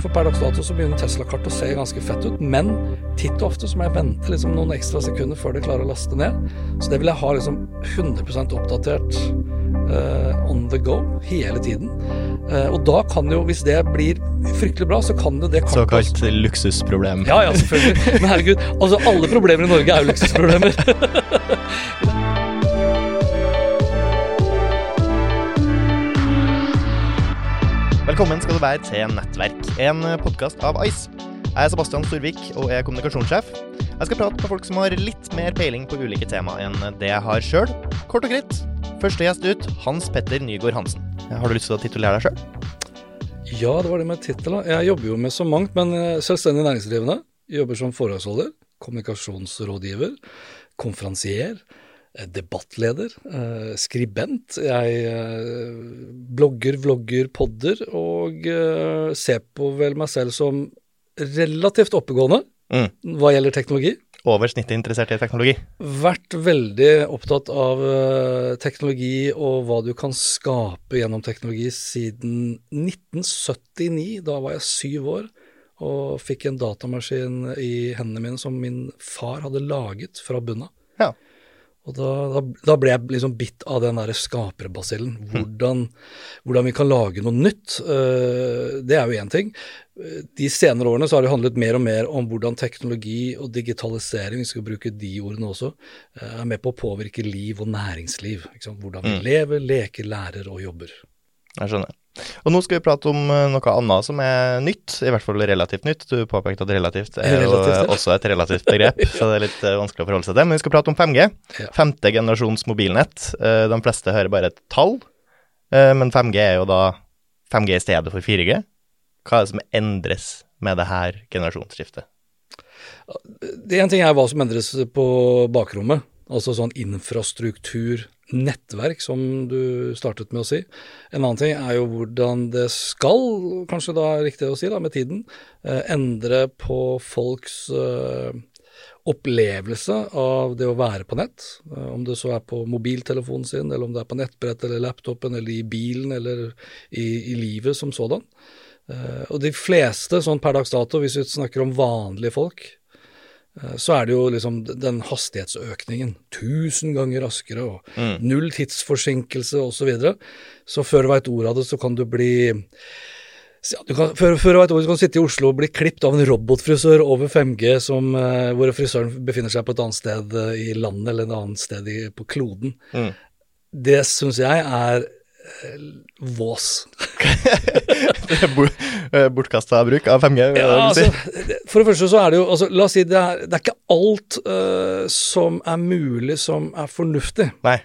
for per dags dato så begynner Tesla-kartet å se ganske fett ut, men titt og ofte så må jeg vente liksom noen ekstra sekunder før det klarer å laste ned. Så det vil jeg ha liksom 100 oppdatert uh, on the go hele tiden. Uh, og da kan jo, hvis det blir fryktelig bra, så kan det det kartet Såkalt luksusproblem. Ja, ja, selvfølgelig. Men herregud, altså alle problemer i Norge er jo luksusproblemer. Velkommen skal du være til Nettverk, en podkast av Ice. Jeg er Sebastian Storvik og er kommunikasjonssjef. Jeg skal prate med folk som har litt mer peiling på ulike tema enn det jeg har sjøl. Kort og greit. Første gjest ut, Hans Petter Nygaard Hansen. Har du lyst til å titulere deg sjøl? Ja, det var det med tittel. Jeg jobber jo med så mangt, men eh, selvstendig næringsdrivende. Jobber som foredragsholder, kommunikasjonsrådgiver, konferansier, debattleder, eh, skribent. Jeg blogger, vlogger, podder, og ser på vel meg selv som relativt oppegående Mm. hva gjelder teknologi. Over snittet interessert i teknologi. Vært veldig opptatt av teknologi og hva du kan skape gjennom teknologi siden 1979. Da var jeg syv år og fikk en datamaskin i hendene mine som min far hadde laget fra bunnen av. Ja. Og da, da, da, ble jeg liksom bitt av den derre skaperbasillen. Hvordan, hvordan, vi kan lage noe nytt. Uh, det er jo én ting. De senere årene så har det handlet mer og mer om hvordan teknologi og digitalisering, vi skal bruke de ordene også, uh, er med på å påvirke liv og næringsliv. Hvordan vi mm. lever, leker, lærer og jobber. Jeg skjønner. Og nå skal vi prate om eh, noe annet som er nytt, i hvert fall relativt nytt. Du påpekte at relativt er relativt, jo også et relativt begrep, så det er litt eh, vanskelig å forholde seg til. Men vi skal prate om 5G. Ja. Femte generasjons mobilnett. Eh, de fleste hører bare et tall, men 5G er jo da 5G i stedet for 4G. Hva er det som endres med det her generasjonsskiftet? Det ene ting er hva som endres på bakrommet, altså sånn infrastruktur nettverk, som du startet med å si. En annen ting er jo hvordan det skal, kanskje da er riktig å si, da, med tiden, eh, endre på folks eh, opplevelse av det å være på nett. Eh, om det så er på mobiltelefonen sin, eller om det er på nettbrett eller laptopen, eller i bilen, eller i, i livet som sådan. Og de fleste, sånn per dags dato, hvis vi snakker om vanlige folk, så er det jo liksom den hastighetsøkningen. Tusen ganger raskere og mm. null tidsforsinkelse osv. Så, videre. så før du veit ordet av det, så kan du bli du kan, før, før du vet ordet, så kan du sitte i Oslo og bli klippet av en robotfrisør over 5G, som, uh, hvor frisøren befinner seg på et annet sted uh, i landet eller et annet sted i, på kloden. Mm. Det syns jeg er vås. Eh, bortkasta bruk av 5G? Ja, altså, for det første så er det jo altså, La oss si det er, det er ikke alt uh, som er mulig som er fornuftig. Nei.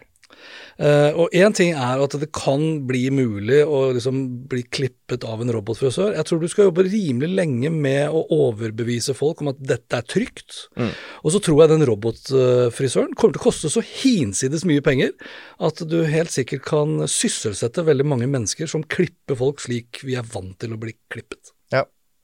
Uh, og én ting er at det kan bli mulig å liksom bli klippet av en robotfrisør. Jeg tror du skal jobbe rimelig lenge med å overbevise folk om at dette er trygt. Mm. Og så tror jeg den robotfrisøren kommer til å koste så hinsides mye penger at du helt sikkert kan sysselsette veldig mange mennesker som klipper folk slik vi er vant til å bli klippet.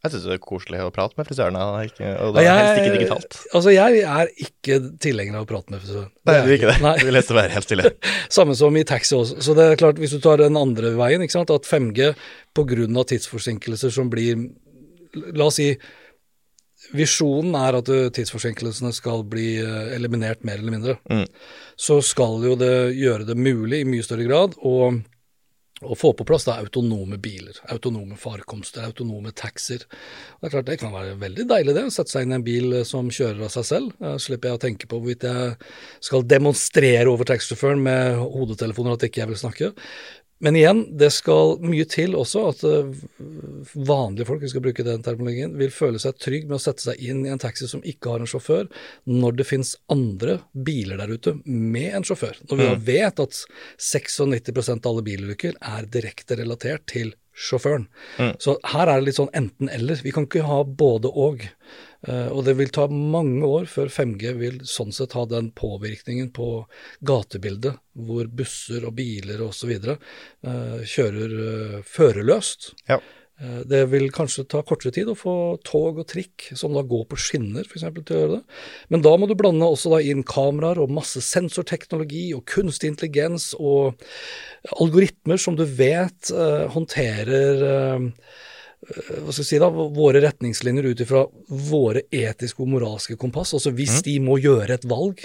Jeg syns det er koselig å prate med frisørene, og det er helst ikke digitalt. Altså, jeg er ikke tilhenger av å prate med frisøren. Nei, du er ikke det. Nei. Du vil helst være helt stille. Samme som i taxi også. Så det er klart, hvis du tar den andre veien, ikke sant, at 5G pga. tidsforsinkelser som blir La oss si Visjonen er at tidsforsinkelsene skal bli eh, eliminert mer eller mindre. Mm. Så skal jo det gjøre det mulig i mye større grad å å få på plass da autonome biler, autonome farkomster, autonome taxier. Det er klart det kan være veldig deilig det, å sette seg inn i en bil eh, som kjører av seg selv. Da slipper jeg å tenke på hvorvidt jeg skal demonstrere over taxisjåføren med hodetelefoner at ikke jeg vil snakke. Men igjen, det skal mye til også at eh, vanlige folk, vi skal bruke den terminologien, vil føle seg trygg med å sette seg inn i en taxi som ikke har en sjåfør, når det finnes andre biler der ute med en sjåfør. Når vi da mm. vet at 96% av alle bilulykker er direkte relatert til sjåføren. Mm. Så her er det litt sånn enten-eller. Vi kan ikke ha både og. Uh, og det vil ta mange år før 5G vil sånn sett ha den påvirkningen på gatebildet, hvor busser og biler osv. Uh, kjører uh, førerløst. Ja. Uh, det vil kanskje ta kortere tid å få tog og trikk som da går på skinner for eksempel, til å gjøre det. Men da må du blande også da inn kameraer og masse sensorteknologi og kunstig intelligens og algoritmer som du vet håndterer hva skal jeg si da, våre retningslinjer ut ifra våre etiske og moralske kompass. Altså hvis mm. de må gjøre et valg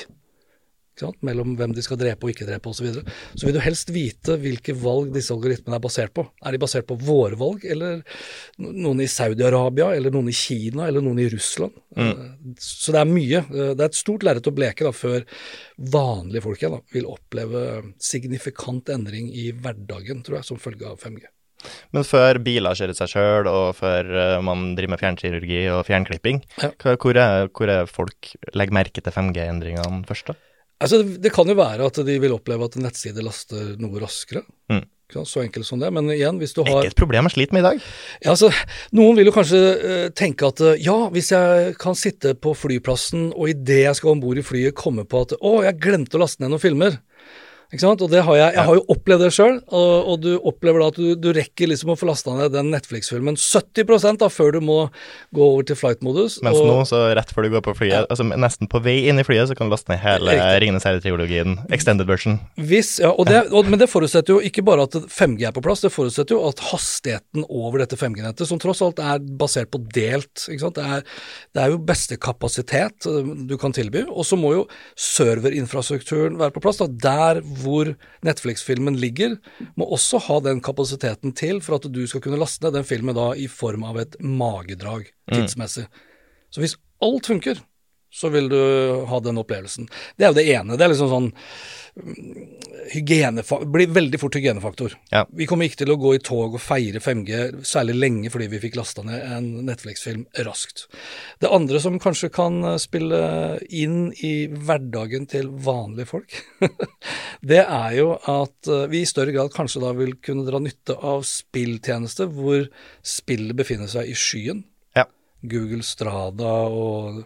mellom hvem de skal drepe og ikke drepe osv., så, videre, så vil du helst vite hvilke valg disse algoritmene er basert på. Er de basert på våre valg, eller noen i Saudi-Arabia, eller noen i Kina, eller noen i Russland? Mm. Eh, så det er mye. Eh, det er et stort lerret å bleke da, før vanlige folk igjen vil oppleve signifikant endring i hverdagen, tror jeg, som følge av 5G. Men før biler kjører seg sjøl, og før uh, man driver med fjernkirurgi og fjernklipping, ja. hvor, er, hvor, er, folk legger merke til 5G-endringene først, da? Altså, det kan jo være at de vil oppleve at nettsider laster noe raskere. Mm. Så enkelt som det. Men igjen, hvis du har Ikke et problem jeg sliter med i dag. Ja, altså, Noen vil jo kanskje uh, tenke at uh, ja, hvis jeg kan sitte på flyplassen og idet jeg skal om bord i flyet komme på at å, jeg glemte å laste ned noen filmer? Og det har jeg, jeg har jo opplevd det sjøl, og, og, du opplever da at du, du rekker liksom å få lasta ned den Netflix-filmen 70% da før du må gå over til flight-modus. Mens og, nå, så rett før du går på flyet, ja. altså nesten på vei inn i flyet, så kan du laste ned hele Ringenes herre-triologien, extended version. Hvis, ja, og det, og, Men det forutsetter jo ikke bare at 5G er på plass, det forutsetter jo at hastigheten over dette 5G-nettet, som tross alt er basert på delt ikke sant? Det er, det er jo beste kapasitet eh, du kan tilby, og så må jo serverinfrastrukturen være på plass. da, der hvor Netflix-filmen ligger, må også ha den kapasiteten til for at du skal kunne laste ned den filmen da i form av et magedrag mm. tidsmessig. Mm. Så hvis alt funker, så vil du ha den opplevelsen. Det er jo det ene. Det er liksom sånn blir veldig fort hygienefaktor. Ja. Vi kommer ikke til å gå i tog og feire 5G særlig lenge fordi vi fikk lasta ned en Netflix-film raskt. Det andre som kanskje kan eh, spille inn i hverdagen til vanlige folk, det er jo at eh, vi i større grad kanskje da vil kunne dra nytte av spilltjenester hvor spillet befinner seg i skyen. Google Strada og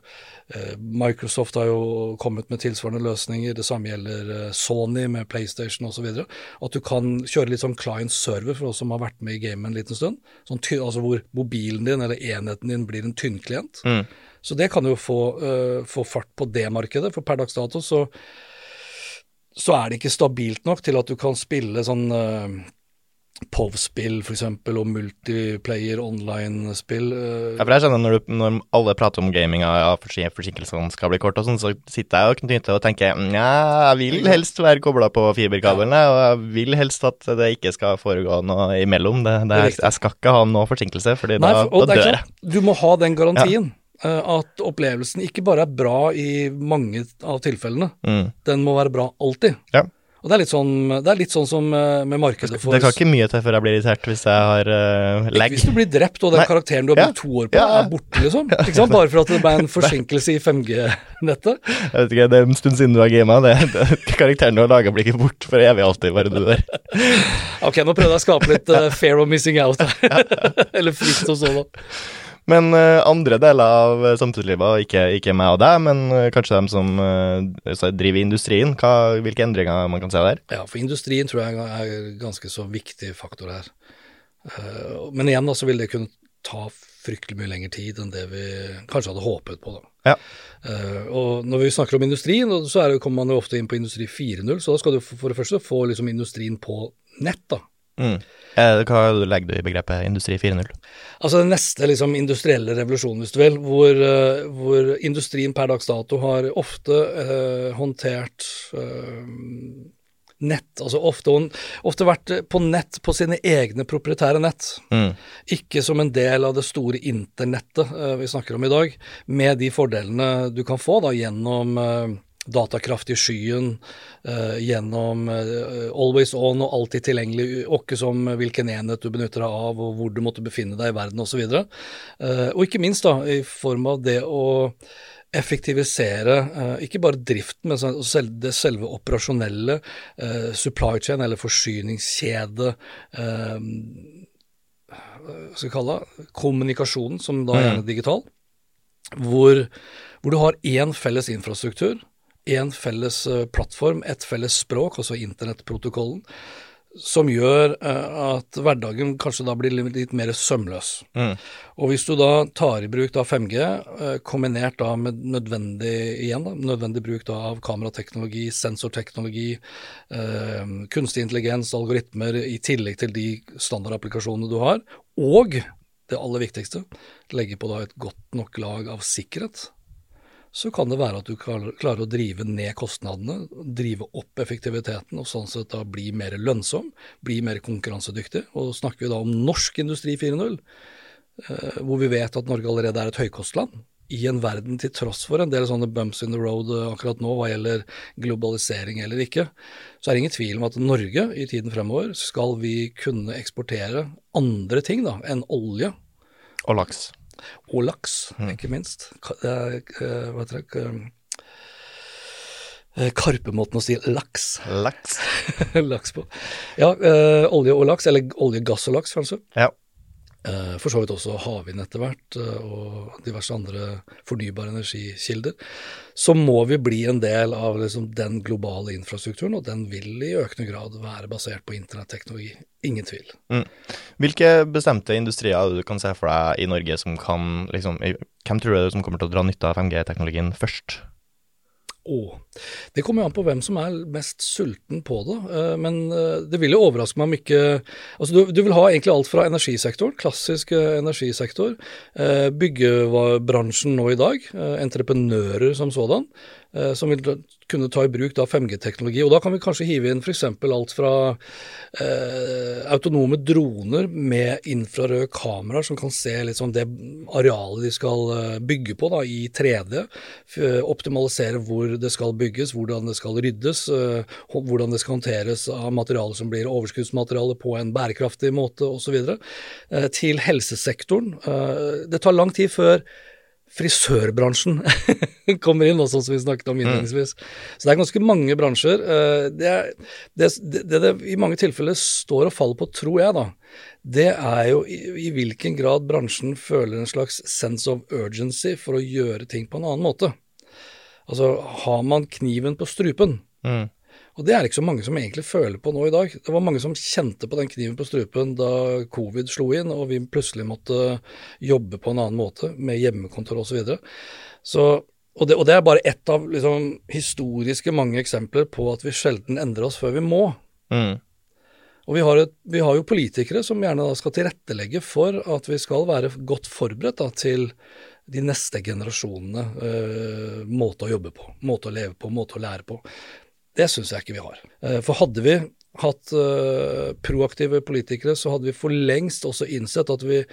Eh, Microsoft har jo kommet med tilsvarende løsninger. Det samme gjelder eh, Sony med PlayStation osv. At du kan kjøre litt sånn client server for oss som har vært med i gamet en liten stund. Sånn, altså hvor mobilen din eller enheten din blir en tynnklient. Mm. Så det kan jo få, uh, få, fart på det markedet. For per dags dato så, så er det ikke stabilt nok til at du kan spille sånn uh, POV-spill f.eks., og multiplayer online-spill. Uh, ja, for jeg skjønner når, du, når, alle prater om gaming og forsinkelsene skal bli kort og sånn, så sitter jeg og knytter og tenker ja, jeg vil helst være kobla på fiberkablene, ja. og jeg vil helst at det ikke skal foregå noe imellom. Det, det er, jeg skal ikke ha noe forsinkelse, fordi Nei, for, da, da dør jeg. Du må ha den garantien. Ja eh, at opplevelsen ikke bare er bra i mange av tilfellene, mm. den må være bra alltid. Ja. Og det er litt sånn, det er litt sånn som eh, med markedet for Det kan ikke mye til før jeg blir irritert hvis jeg har uh, lag. Ikke hvis du blir drept og den Nei. karakteren du har brukt ja. to år på, ja. er borte, liksom. Ikke sant? Bare for at det ble en forsinkelse i 5G-nettet. Jeg vet ikke, det er en stund siden du har gama. Karakteren du har laga, blir ikke borte for evig alltid, bare du der. ok, nå prøvde jeg å skape litt uh, fair of missing out her. Eller frist og sånn, da. Men uh, andre deler av samfunnslivet, ikke, ikke meg og deg, men uh, kanskje dem som uh, driver industrien, hva, hvilke endringer man kan se der? Ja, for industrien tror jeg er ganske så viktig faktor her. men igjen da, så vil det kunne ta fryktelig mye lengre tid enn det vi kanskje hadde håpet på. da. Ja. og når vi snakker om industrien, så det, kommer man jo ofte inn på industri 4.0, så da skal du for det første få liksom industrien på nett. da. Mm. Eh, hva legger du i begrepet industri 4.0? Altså den neste liksom, industrielle revolusjonen, hvis du vil, hvor, uh, hvor, industrien per dags dato har ofte uh, håndtert uh, nett, altså ofte, ofte, vært på nett på sine egne proprietære nett. Mm. Ikke som en del av det store internettet vi snakker om i dag, med de fordelene du kan få da gjennom datakraft i skyen uh, gjennom uh, always on og alltid tilgjengelig, åkke som hvilken enhet du benytter deg av, og hvor du måtte befinne deg i verden osv. Og, uh, og ikke minst da, i form av det å effektivisere ikke bare driften, men det selve operasjonelle supply chain, eller forsyningskjede hva skal vi kalle det, kommunikasjonen, som da er gjerne mm. digital, hvor, hvor du har én felles infrastruktur én felles eh, plattform, et felles språk, altså internettprotokollen, som gjør uh, at hverdagen kanskje da blir litt mer sømløs. Mm. Og hvis du da tar i bruk da 5G, uh, eh, kombinert da med nødvendig igjen da, nødvendig bruk da av kamerateknologi, sensorteknologi, kunstig intelligens, algoritmer, i tillegg til de standardapplikasjonene du har, og det aller viktigste, legge på da et godt nok lag av sikkerhet, så kan det være at du klarer å drive ned kostnadene, drive opp effektiviteten og sånn sett da bli mer lønnsom, bli mer konkurransedyktig. Og snakker vi da om norsk industri 4.0, eh, hvor vi vet at Norge allerede er et høykostland, i en verden til tross for en del sånne bumps in the road eh, akkurat nå hva gjelder globalisering eller ikke, så er det ingen tvil om at Norge i tiden fremover skal vi kunne eksportere andre ting da enn olje. Og laks. Og laks, mm. ikke minst. Eh, hva heter det? Eh, Karpemåten å si laks. Laks. laks på. Ja, øh, olje og laks, eller olje, gass og laks, kanskje. Ja. Eh, for så vidt også havvind etter hvert, eh, og diverse andre fornybare energikilder. Så må vi bli en del av liksom den globale infrastrukturen, og den vil i økende grad være basert på internetteknologi. Ingen tvil. Mm. Hvilke bestemte industrier du kan se for deg i Norge som kan liksom Hvem tror du som kommer til å dra nytte av 5G-teknologien først? Å. Det kommer jo an på hvem som er mest sulten på det. Eh, men eh, det vil jo overraske meg om ikke Altså du, du vil ha egentlig alt fra energisektoren, klassisk eh, energisektor, byggebransjen nå i dag, entreprenører som sådan, som vil kunne ta i bruk 5G-teknologi. Og Da kan vi kanskje hive inn f.eks. alt fra eh, autonome droner med infrarøde kameraer som kan se sånn det arealet de skal eh, bygge på da, i 3D. Optimalisere hvor det skal bygges, hvordan det skal ryddes, eh, hvordan det skal håndteres av materiale som blir overskuddsmateriale på en bærekraftig måte osv. Eh, til helsesektoren. Eh, det tar lang tid før frisørbransjen kommer inn, også, som vi snakket om mm. innledningsvis. Så det er ganske mange bransjer. Eh, det, er, det, det, det, i mange tilfeller står og faller på, tror jeg, da, det er jo i, i, hvilken grad bransjen føler en slags sense of urgency for å gjøre ting på en annen måte. Altså, har man kniven på strupen, mm. Og det er ikke så mange som egentlig føler på nå i dag. Det var mange som kjente på den kniven på strupen da covid slo inn, og vi plutselig måtte jobbe på en annen måte, med hjemmekontor osv. Så, så og det, og det, er bare ett av liksom, historiske mange eksempler på at vi sjelden endrer oss før vi må. Mm. Og vi har, et, vi har, jo politikere som gjerne da skal tilrettelegge for at vi skal være godt forberedt da, til de neste generasjonene øh, måte å jobbe på, måte å leve på, måte å lære på. Det syns jeg ikke vi har. Eh, for hadde vi hatt uh, proaktive politikere, så hadde vi for lengst også innsett at vi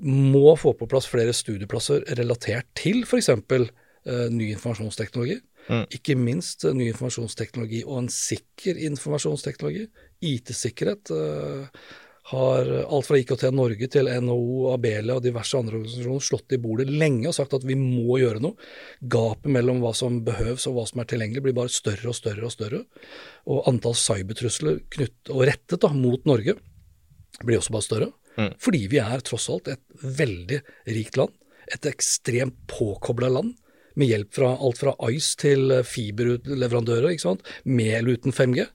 må få på plass flere studieplasser relatert til f.eks. Eh, ny informasjonsteknologi. Mm. Ikke minst ny informasjonsteknologi og en sikker informasjonsteknologi. IT-sikkerhet. Har alt fra IKT Norge til NHO, Abelia og diverse andre organisasjoner slått i bordet lenge og sagt at vi må gjøre noe. Gapet mellom hva som behøves og hva som er tilgjengelig blir bare større og større og større. Og antall cybertrusler knytt og rettet da, mot Norge blir også bare større. Mm. Fordi vi er tross alt et veldig rikt land. Et ekstremt påkobla land med hjelp fra alt fra Ice til fiberleverandører, ikke sant, med eller uten 5G.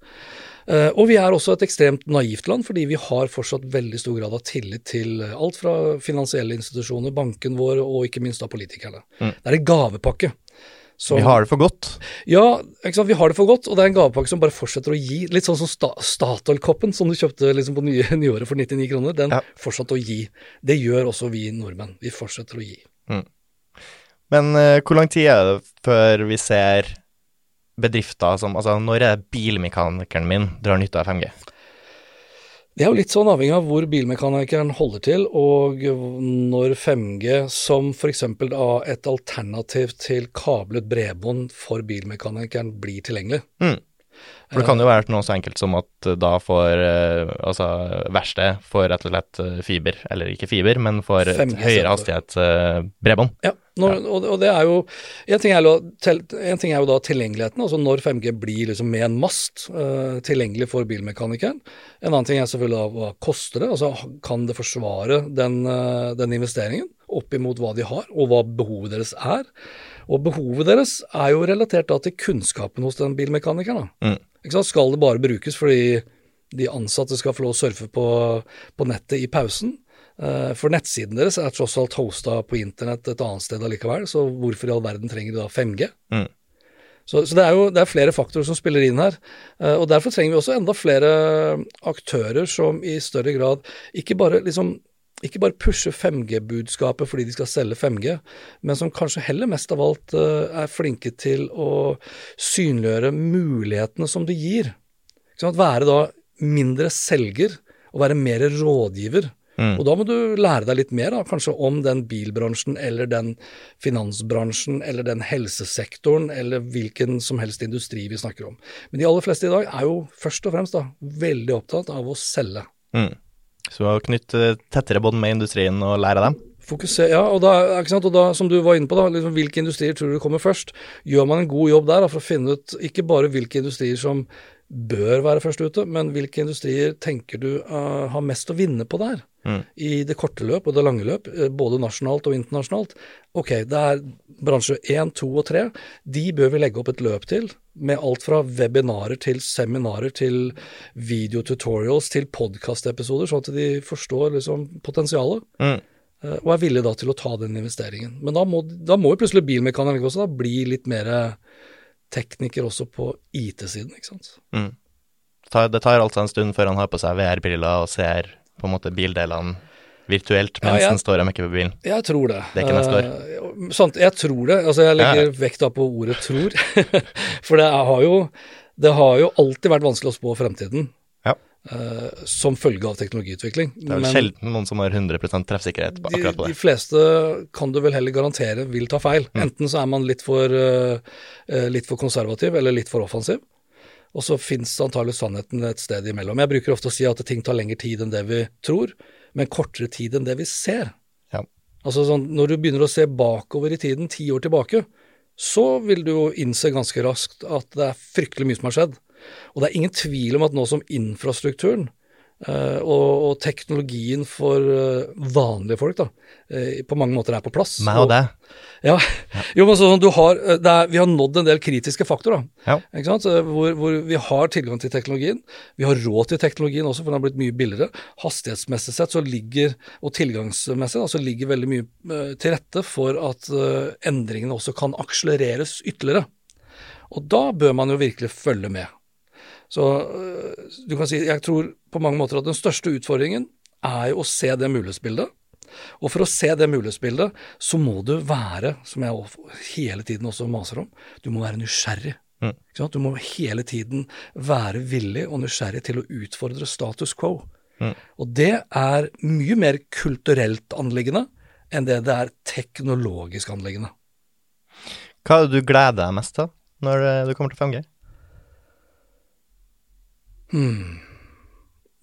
Eh, og vi er også et ekstremt naivt land, fordi vi har fortsatt veldig stor grad av tillit til alt fra finansielle institusjoner, banken vår og ikke minst av politikerne. Mm. Det er en gavepakke. Så, vi har det for godt? Ja, vi har det for godt, og det er en gavepakke som bare fortsetter å gi. Litt sånn som sta Statoil-koppen som du kjøpte liksom på nye, nyåret for 99 kroner. Den ja. fortsatte å gi. Det gjør også vi nordmenn. Vi fortsetter å gi. Mm. Men uh, hvor lang tid er det før vi ser bedrifter som Altså, når er bilmekanikeren min drar nytte av 5G? Det er jo litt sånn avhengig av hvor bilmekanikeren holder til, og når 5G som f.eks. et alternativ til kablet bredbånd for bilmekanikeren blir tilgjengelig. Mm. For det kan jo være noe så enkelt som at da får eh, altså verkstedet får rett og slett eh, fiber, eller ikke fiber, men får høyere hastighet eh, bredbånd. Ja, når, og, og, det er jo en ting er, jo, en ting er, jo, da tilgjengeligheten, altså når 5G blir liksom med en mast uh, tilgjengelig for bilmekanikeren. En annen ting er selvfølgelig da hva koster det, altså kan det forsvare den, uh, den investeringen opp imot hva de har, og hva behovet deres er. Og behovet deres er jo relatert da til kunnskapen hos den bilmekanikeren. Mm. Skal det bare brukes fordi de ansatte skal få lov å surfe på, på nettet i pausen? Uh, for nettsiden deres er tross alt hosta på internett et annet sted allikevel, så hvorfor i all verden trenger de da 5G? Mm. Så, så, det er jo det er flere faktorer som spiller inn her. Uh, og Derfor trenger vi også enda flere aktører som i større grad ikke bare liksom ikke bare pushe 5G-budskapet fordi de skal selge 5G, men som kanskje heller mest av alt uh, er flinke til å synliggjøre mulighetene som det gir. Sånn være da mindre selger og være mer rådgiver. Mm. Og da må du lære deg litt mer, da, kanskje om den bilbransjen eller den finansbransjen eller den helsesektoren eller hvilken som helst industri vi snakker om. Men de aller fleste i dag er jo først og fremst da veldig opptatt av å selge. Mm. Så å knytte tettere bånd med industrien og lære dem? Fokuser, ja, og da, og da, som du var inne på, da, liksom, hvilke industrier tror du kommer først? Gjør man en god jobb der da, for å finne ut ikke bare hvilke industrier som bør være først ute, men hvilke industrier tenker du uh, har mest å vinne på der? Mm. I det korte løp og det lange løp, uh, både nasjonalt og internasjonalt. Ok, det er bransje én, to og tre. De bør vi legge opp et løp til, med alt fra webinarer til seminarer til videotutorials til podkastepisoder, sånn at de forstår liksom potensialet. Mm. Uh, og er villige da til å ta den investeringen. Men da må, da må jo plutselig bilmekanikeren også da bli litt mer tekniker også på IT-siden, ikke sant. Mm. Det tar altså en stund før han har på seg VR-briller og ser på en måte bildelene virtuelt mens ja, jeg, han står og mekker på bilen? Jeg tror det. Det er ikke neste år? Uh, sant, jeg tror det. Altså, jeg legger ja. vekt da på ordet 'tror'. For det har, jo, det har jo alltid vært vanskelig å spå fremtiden. Uh, som følge av teknologiutvikling. Det er vel sjelden noen som har 100 treffsikkerhet på akkurat på det. De fleste kan du vel heller garantere vil ta feil. Mm. Enten så er man litt for, uh, litt for konservativ eller litt for offensiv. Og så fins antagelig sannheten et sted imellom. Jeg bruker ofte å si at ting tar lengre tid enn det vi tror, men kortere tid enn det vi ser. Ja. Altså sånn, Når du begynner å se bakover i tiden, ti år tilbake, så vil du jo innse ganske raskt at det er fryktelig mye som har skjedd. Og det er ingen tvil om at nå som infrastrukturen uh, og, og, teknologien for uh, vanlige folk da, uh, på mange måter er på plass. Meg og deg. Ja. ja. Jo, men sånn, du har, er, Vi har nådd en del kritiske faktorer. Ja. Ikke sant? Hvor, hvor, vi har tilgang til teknologien. Vi har råd til teknologien også, for den har blitt mye billigere. Hastighetsmessig sett så ligger, og tilgangsmessig så ligger veldig mye til rette for at endringene også kan akselereres ytterligere. Og da bør man jo virkelig følge med. Så øh, du kan si, jeg tror på mange måter at den største utfordringen er jo å se det mulighetsbildet. Og for å se det mulighetsbildet, så må du være, som jeg hele tiden også maser om, du må være nysgjerrig. Mm. Du må hele tiden være villig og nysgjerrig til å utfordre status quo. Mm. Og det er mye mer kulturelt anliggende enn det det er teknologisk anliggende. Hva er det du gleder deg mest til når du kommer til 5G? Hmm.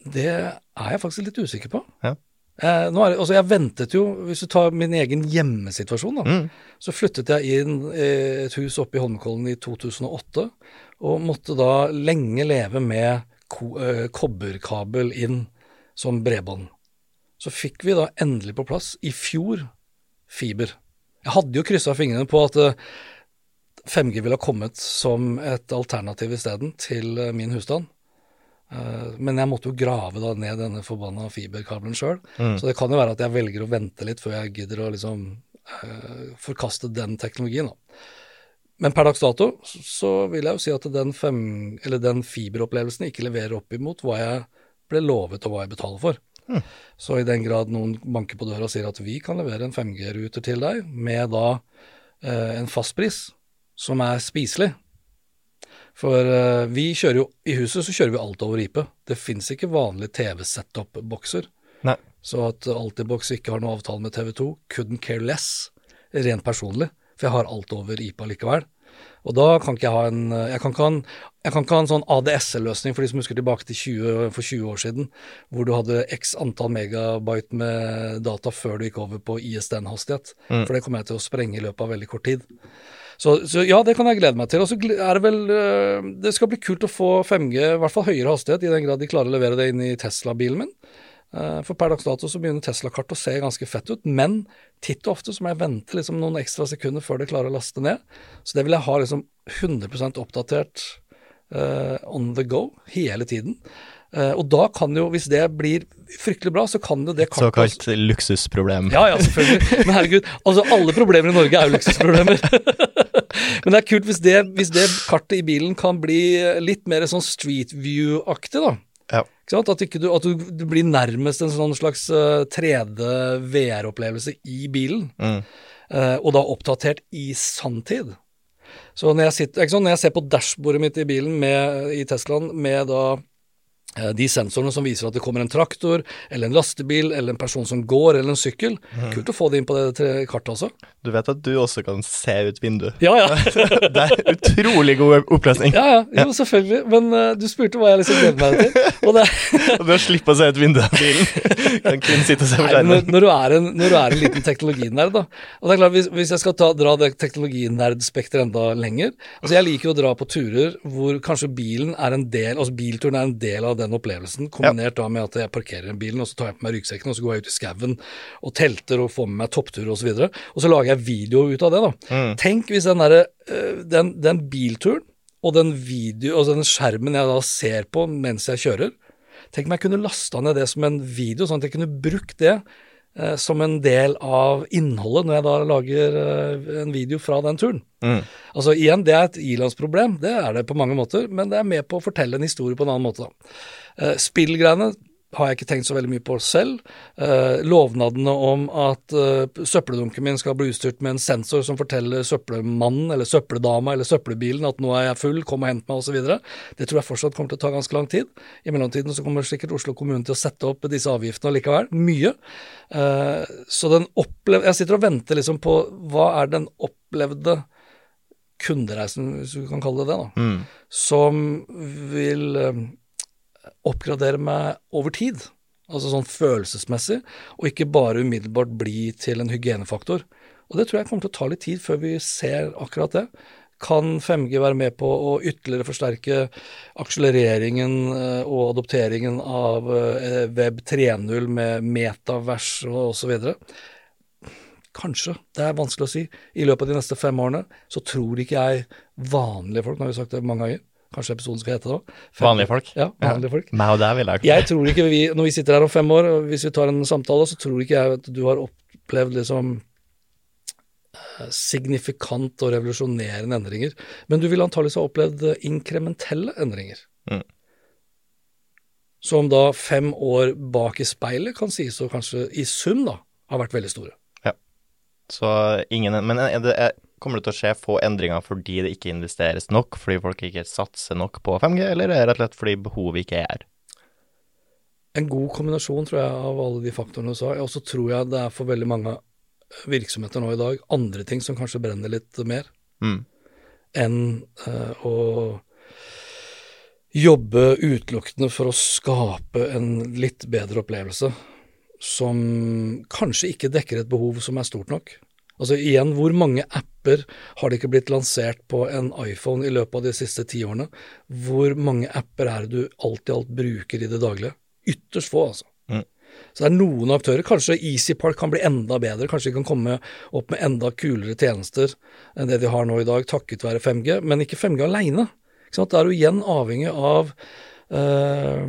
Det er jeg faktisk litt usikker på. Ja. Eh, er det, altså jeg ventet jo, Hvis du tar min egen hjemmesituasjon, da, mm. så flyttet jeg inn i et hus oppe i Holmenkollen i 2008, og måtte da lenge leve med ko, eh, kobberkabel inn som bredbånd. Så fikk vi da endelig på plass, i fjor, fiber. Jeg hadde jo kryssa fingrene på at eh, 5G ville ha kommet som et alternativ isteden til eh, min husstand. Eh, men jeg måtte jo grave da ned denne forbanna fiberkabelen sjøl. Mm. Så det kan jo være at jeg velger å vente litt før jeg gidder å liksom uh, forkaste den teknologien. da. Men per dags dato så vil jeg jo si at den, fem, den fiberopplevelsen ikke leverer opp imot hva jeg ble lovet og hva jeg betaler for. Mm. Så i den grad noen banker på døra og sier at vi kan levere en 5G-ruter til deg med da uh, en fastpris som er spiselig, for uh, vi kjører jo I huset så kjører vi alt over IP. Det fins ikke vanlige TV-setup-bokser. Så at Altibox ikke har noe avtale med TV2, couldn't care less, rent personlig. For jeg har alt over IP likevel. Og da kan ikke jeg ha en Jeg kan ikke ha en, kan ikke ha en sånn ADS-løsning for de som husker tilbake til 20, for 20 år siden, hvor du hadde x antall megabyte med data før du gikk over på ISDN-hastighet. Mm. For det kommer jeg til å sprenge i løpet av veldig kort tid. Så, så, ja, det kan jeg glede meg til. Og så er det vel eh, Det skal bli kult å få 5G, i hvert fall høyere hastighet, i den grad de klarer å levere det inn i Tesla-bilen min. Eh, for per dags dato så begynner Tesla-kartet å se ganske fett ut, men titt og ofte så må jeg vente liksom noen ekstra sekunder før det klarer å laste ned. Så det vil jeg ha liksom 100 oppdatert uh, on the go hele tiden. Uh, og da kan jo, hvis det blir fryktelig bra, så kan jo det kartet Såkalt luksusproblem. Ja, ja, selvfølgelig. Men herregud, altså alle problemer i Norge er jo luksusproblemer. Men det er kult hvis det, hvis det, kartet i bilen kan bli litt mer sånn Street View-aktig, da. Ja. At, du, at du, du, blir nærmest en sånn slags 3D-VR-opplevelse i bilen. Mm. Uh, og da oppdatert i sanntid. Så når jeg, sitter, når jeg ser på dashbordet mitt i bilen med, i Teslaen med da Eh, de sensorene som viser at det kommer en traktor, eller en lastebil, eller en person som går, eller en sykkel. Mm. Kult å få det inn på det kartet også. Du vet at du også kan se ut vinduet? Ja, ja. det er utrolig god oppløsning. Ja, ja. Jo, selvfølgelig. Men uh, du spurte hva jeg liksom gleder meg til. Og det Og å slippe å se ut vinduet av bilen. kan kun sitte og se på skjermen. Når, når, du en, når du er en liten teknologinerd, da. Og det er klart, hvis, hvis jeg skal ta, dra det teknologinerdspekteret enda lenger Altså, jeg liker å dra på turer hvor kanskje bilen er en del, altså bilturen er en del av det den opplevelsen, kombinert da med at jeg parkerer bilen, og så tar jeg på meg ryggsekken, og så går jeg ut i skauen og telter og får med meg topptur osv. Og, så og så lager jeg video ut av det, da. Mm. Tenk hvis den, der, eh, den, den bilturen og den video, altså den skjermen jeg da ser på mens jeg kjører, Tenk om jeg kunne lasta ned det som en video, sånn at jeg kunne brukt det som en del av innholdet når jeg da lager eh, en video fra den turen. Mm. Altså igjen, det er et ilandsproblem, det er det på mange måter, men det er med på å fortelle en historie på en annen måte. da. Eh, spillgreiene har jeg ikke tenkt så veldig mye på selv. Eh, lovnadene om at eh, søppeldunken min skal bli utstyrt med en sensor som forteller søppelmannen eller søppeldama eller søppelbilen at nå er jeg full, kom og hent meg osv. Det tror jeg fortsatt kommer til å ta ganske lang tid. I mellomtiden så kommer sikkert Oslo kommune til å sette opp disse avgiftene likevel. Mye. Eh, så den opplev... Jeg sitter og venter liksom på hva er den opplevde kundereisen, hvis du kan kalle det det, da, mm. som vil eh, oppgradere meg over tid, altså sånn følelsesmessig, og ikke bare umiddelbart bli til en hygienefaktor. Og det tror jeg kommer til å ta litt tid før vi ser akkurat det. Kan 5G være med på å ytterligere forsterke akselereringen eh, og adopteringen av eh, Web 3.0 med metavers og osv.? Kanskje, det er vanskelig å si. I løpet av de neste fem årene så tror ikke jeg vanlige folk, nå har vi sagt det mange ganger, Kanskje episoden skal hete det. Vanlige folk? Ja, vanlige folk. Meg og deg vil jeg Jeg tror ikke vi, Når vi sitter her om fem år, og hvis vi tar en samtale, så tror ikke jeg at du har opplevd liksom eh, signifikant og revolusjonerende endringer. Men du vil antakeligvis ha opplevd inkrementelle endringer. Mm. Som da fem år bak i speilet kan sies å kanskje i sum da har vært veldig store. Ja. Så ingen Men er det, er, Kommer det til å skje få endringer fordi det ikke investeres nok, fordi folk ikke satser nok på 5G, eller er det rett og slett fordi behovet ikke er? En god kombinasjon, tror jeg, av alle de faktorene du sa. Og så tror jeg det er for veldig mange virksomheter nå i dag andre ting som kanskje brenner litt mer, mm. enn uh, å jobbe utelukkende for å skape en litt bedre opplevelse som kanskje ikke dekker et behov som er stort nok. Altså igjen, hvor mange apper har det ikke blitt lansert på en iPhone i løpet av de siste ti årene? Hvor mange apper er det du alt i alt bruker i det daglige? Ytterst få, altså. Mm. Så det er noen aktører. Kanskje EasyPark kan bli enda bedre. Kanskje de kan komme opp med enda kulere tjenester enn det de har nå i dag, takket være 5G. Men ikke 5G aleine. Det er jo igjen avhengig av eh,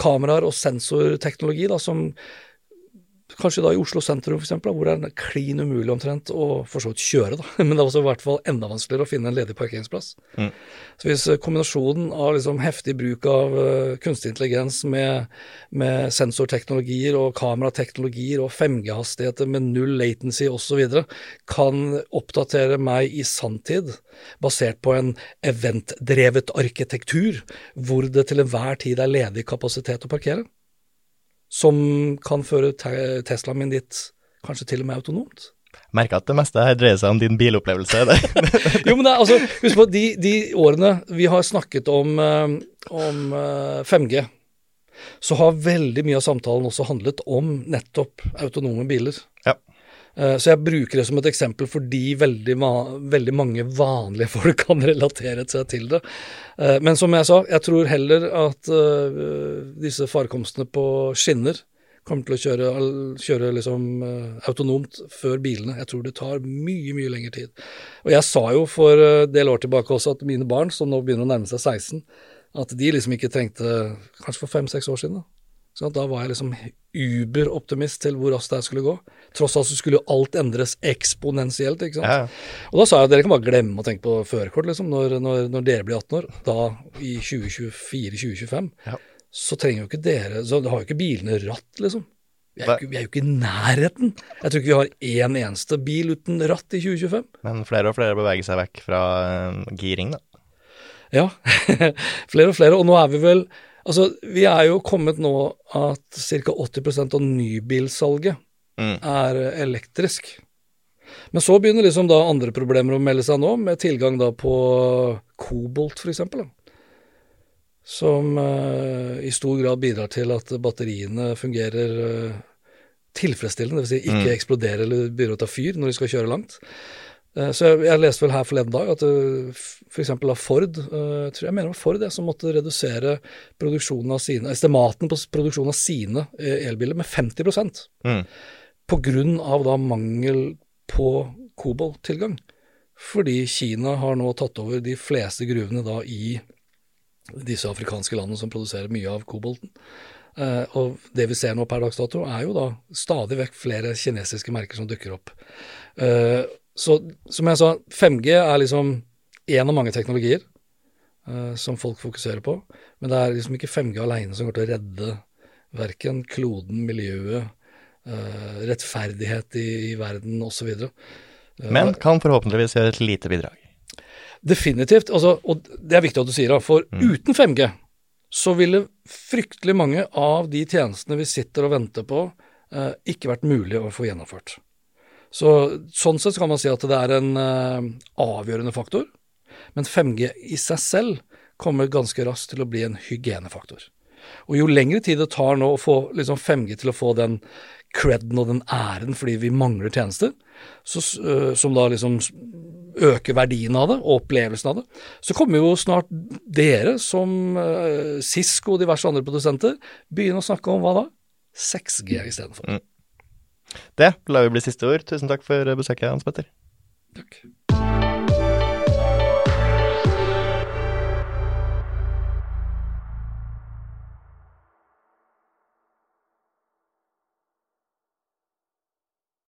kameraer og sensorteknologi da, som Kanskje da i Oslo sentrum, f.eks., hvor det er klin umulig omtrent å for så vidt kjøre, da. Men det er også i hvert fall enda vanskeligere å finne en ledig parkeringsplass. Mm. Så hvis eh, kombinasjonen av liksom heftig bruk av uh, kunstig intelligens med, med, sensorteknologier og kamerateknologier og 5G-hastigheter med null latency osv. kan oppdatere meg i sanntid, basert på en eventdrevet arkitektur, hvor det til enhver tid er ledig kapasitet å parkere som kan føre Teslaen min dit kanskje til og med autonomt. Merker at det meste her dreier seg om din bilopplevelse. jo, men det, altså, husk på de, de, årene vi har snakket om, eh, om 5G, eh, så har veldig mye av samtalen også handlet om nettopp autonome biler. Ja. Eh, så jeg bruker det som et eksempel fordi veldig, veldig, mange vanlige folk kan relatere seg til det. Eh, men som jeg sa, jeg tror heller at eh, disse farkomstene på skinner kommer til å kjøre, kjøre liksom, autonomt før bilene. Jeg tror det tar mye, mye lengre tid. Og jeg sa jo for en del år tilbake også at mine barn, som nå begynner å nærme seg 16, at de liksom ikke trengte Kanskje for fem-seks år siden, da så da var jeg liksom uberoptimist til hvor raskt det skulle gå. Tross alt så skulle jo alt endres eksponentielt, ikke sant. Ja. Og da sa jeg at dere kan bare glemme å tenke på førerkort, liksom, når, når, når, dere blir 18 år. Da i 2024-2025. Ja. så trenger jo ikke dere Så har jo ikke bilene ratt, liksom. Vi er, jo ikke, i nærheten. Jeg tror ikke vi har én eneste bil uten ratt i 2025. Men flere og flere beveger seg vekk fra uh, giring, da. Ja, flere og flere. Og nå er vi vel Altså, vi er jo kommet nå at ca. 80% av nybilsalget mm. er elektrisk. Men så begynner liksom da andre problemer å melde seg nå, med tilgang da på kobolt f.eks. Som uh, i stor grad bidrar til at batteriene fungerer uh, tilfredsstillende, dvs. Si ikke mm. eksploderer eller begynner å ta fyr når de skal kjøre langt. Uh, så jeg, jeg, leste vel her forleden dag at uh, f.eks. av Ford, jeg tror jeg mener det var Ford, jeg, som måtte redusere produksjonen av sine, estimaten på produksjonen av sine elbiler med 50 mm. Av da mangel på kobolttilgang. Fordi Kina har nå tatt over de fleste gruvene da i disse afrikanske landene som produserer mye av kobolten. Uh, og det vi ser nå per dags dato, er jo da stadig vekk flere kinesiske merker som dukker opp. Uh, så som jeg sa, 5G er liksom én av mange teknologier uh, som folk fokuserer på. Men det er liksom ikke 5G alene som går til å redde verken kloden, miljøet, rettferdighet i, i verden osv. Men kan forhåpentligvis gjøre et lite bidrag. Definitivt. Altså, og det er viktig at du sier det, for mm. uten 5G så ville fryktelig mange av de tjenestene vi sitter og venter på, eh, ikke vært mulig å få gjennomført. Så, sånn sett kan man si at det er en uh, avgjørende faktor, men 5G i seg selv kommer ganske raskt til å bli en hygienefaktor. Og jo lengre tid det tar nå å få liksom 5G til å få den creden og den æren fordi vi mangler tjenester, så, uh, som da liksom øker verdien av det og opplevelsen av det, så kommer jo snart dere, som uh, Cisco og diverse andre produsenter, begynne å snakke om hva da? 6G istedenfor. Mm. Det lar vi bli siste ord. Tusen takk for besøket, Hans Petter. Takk.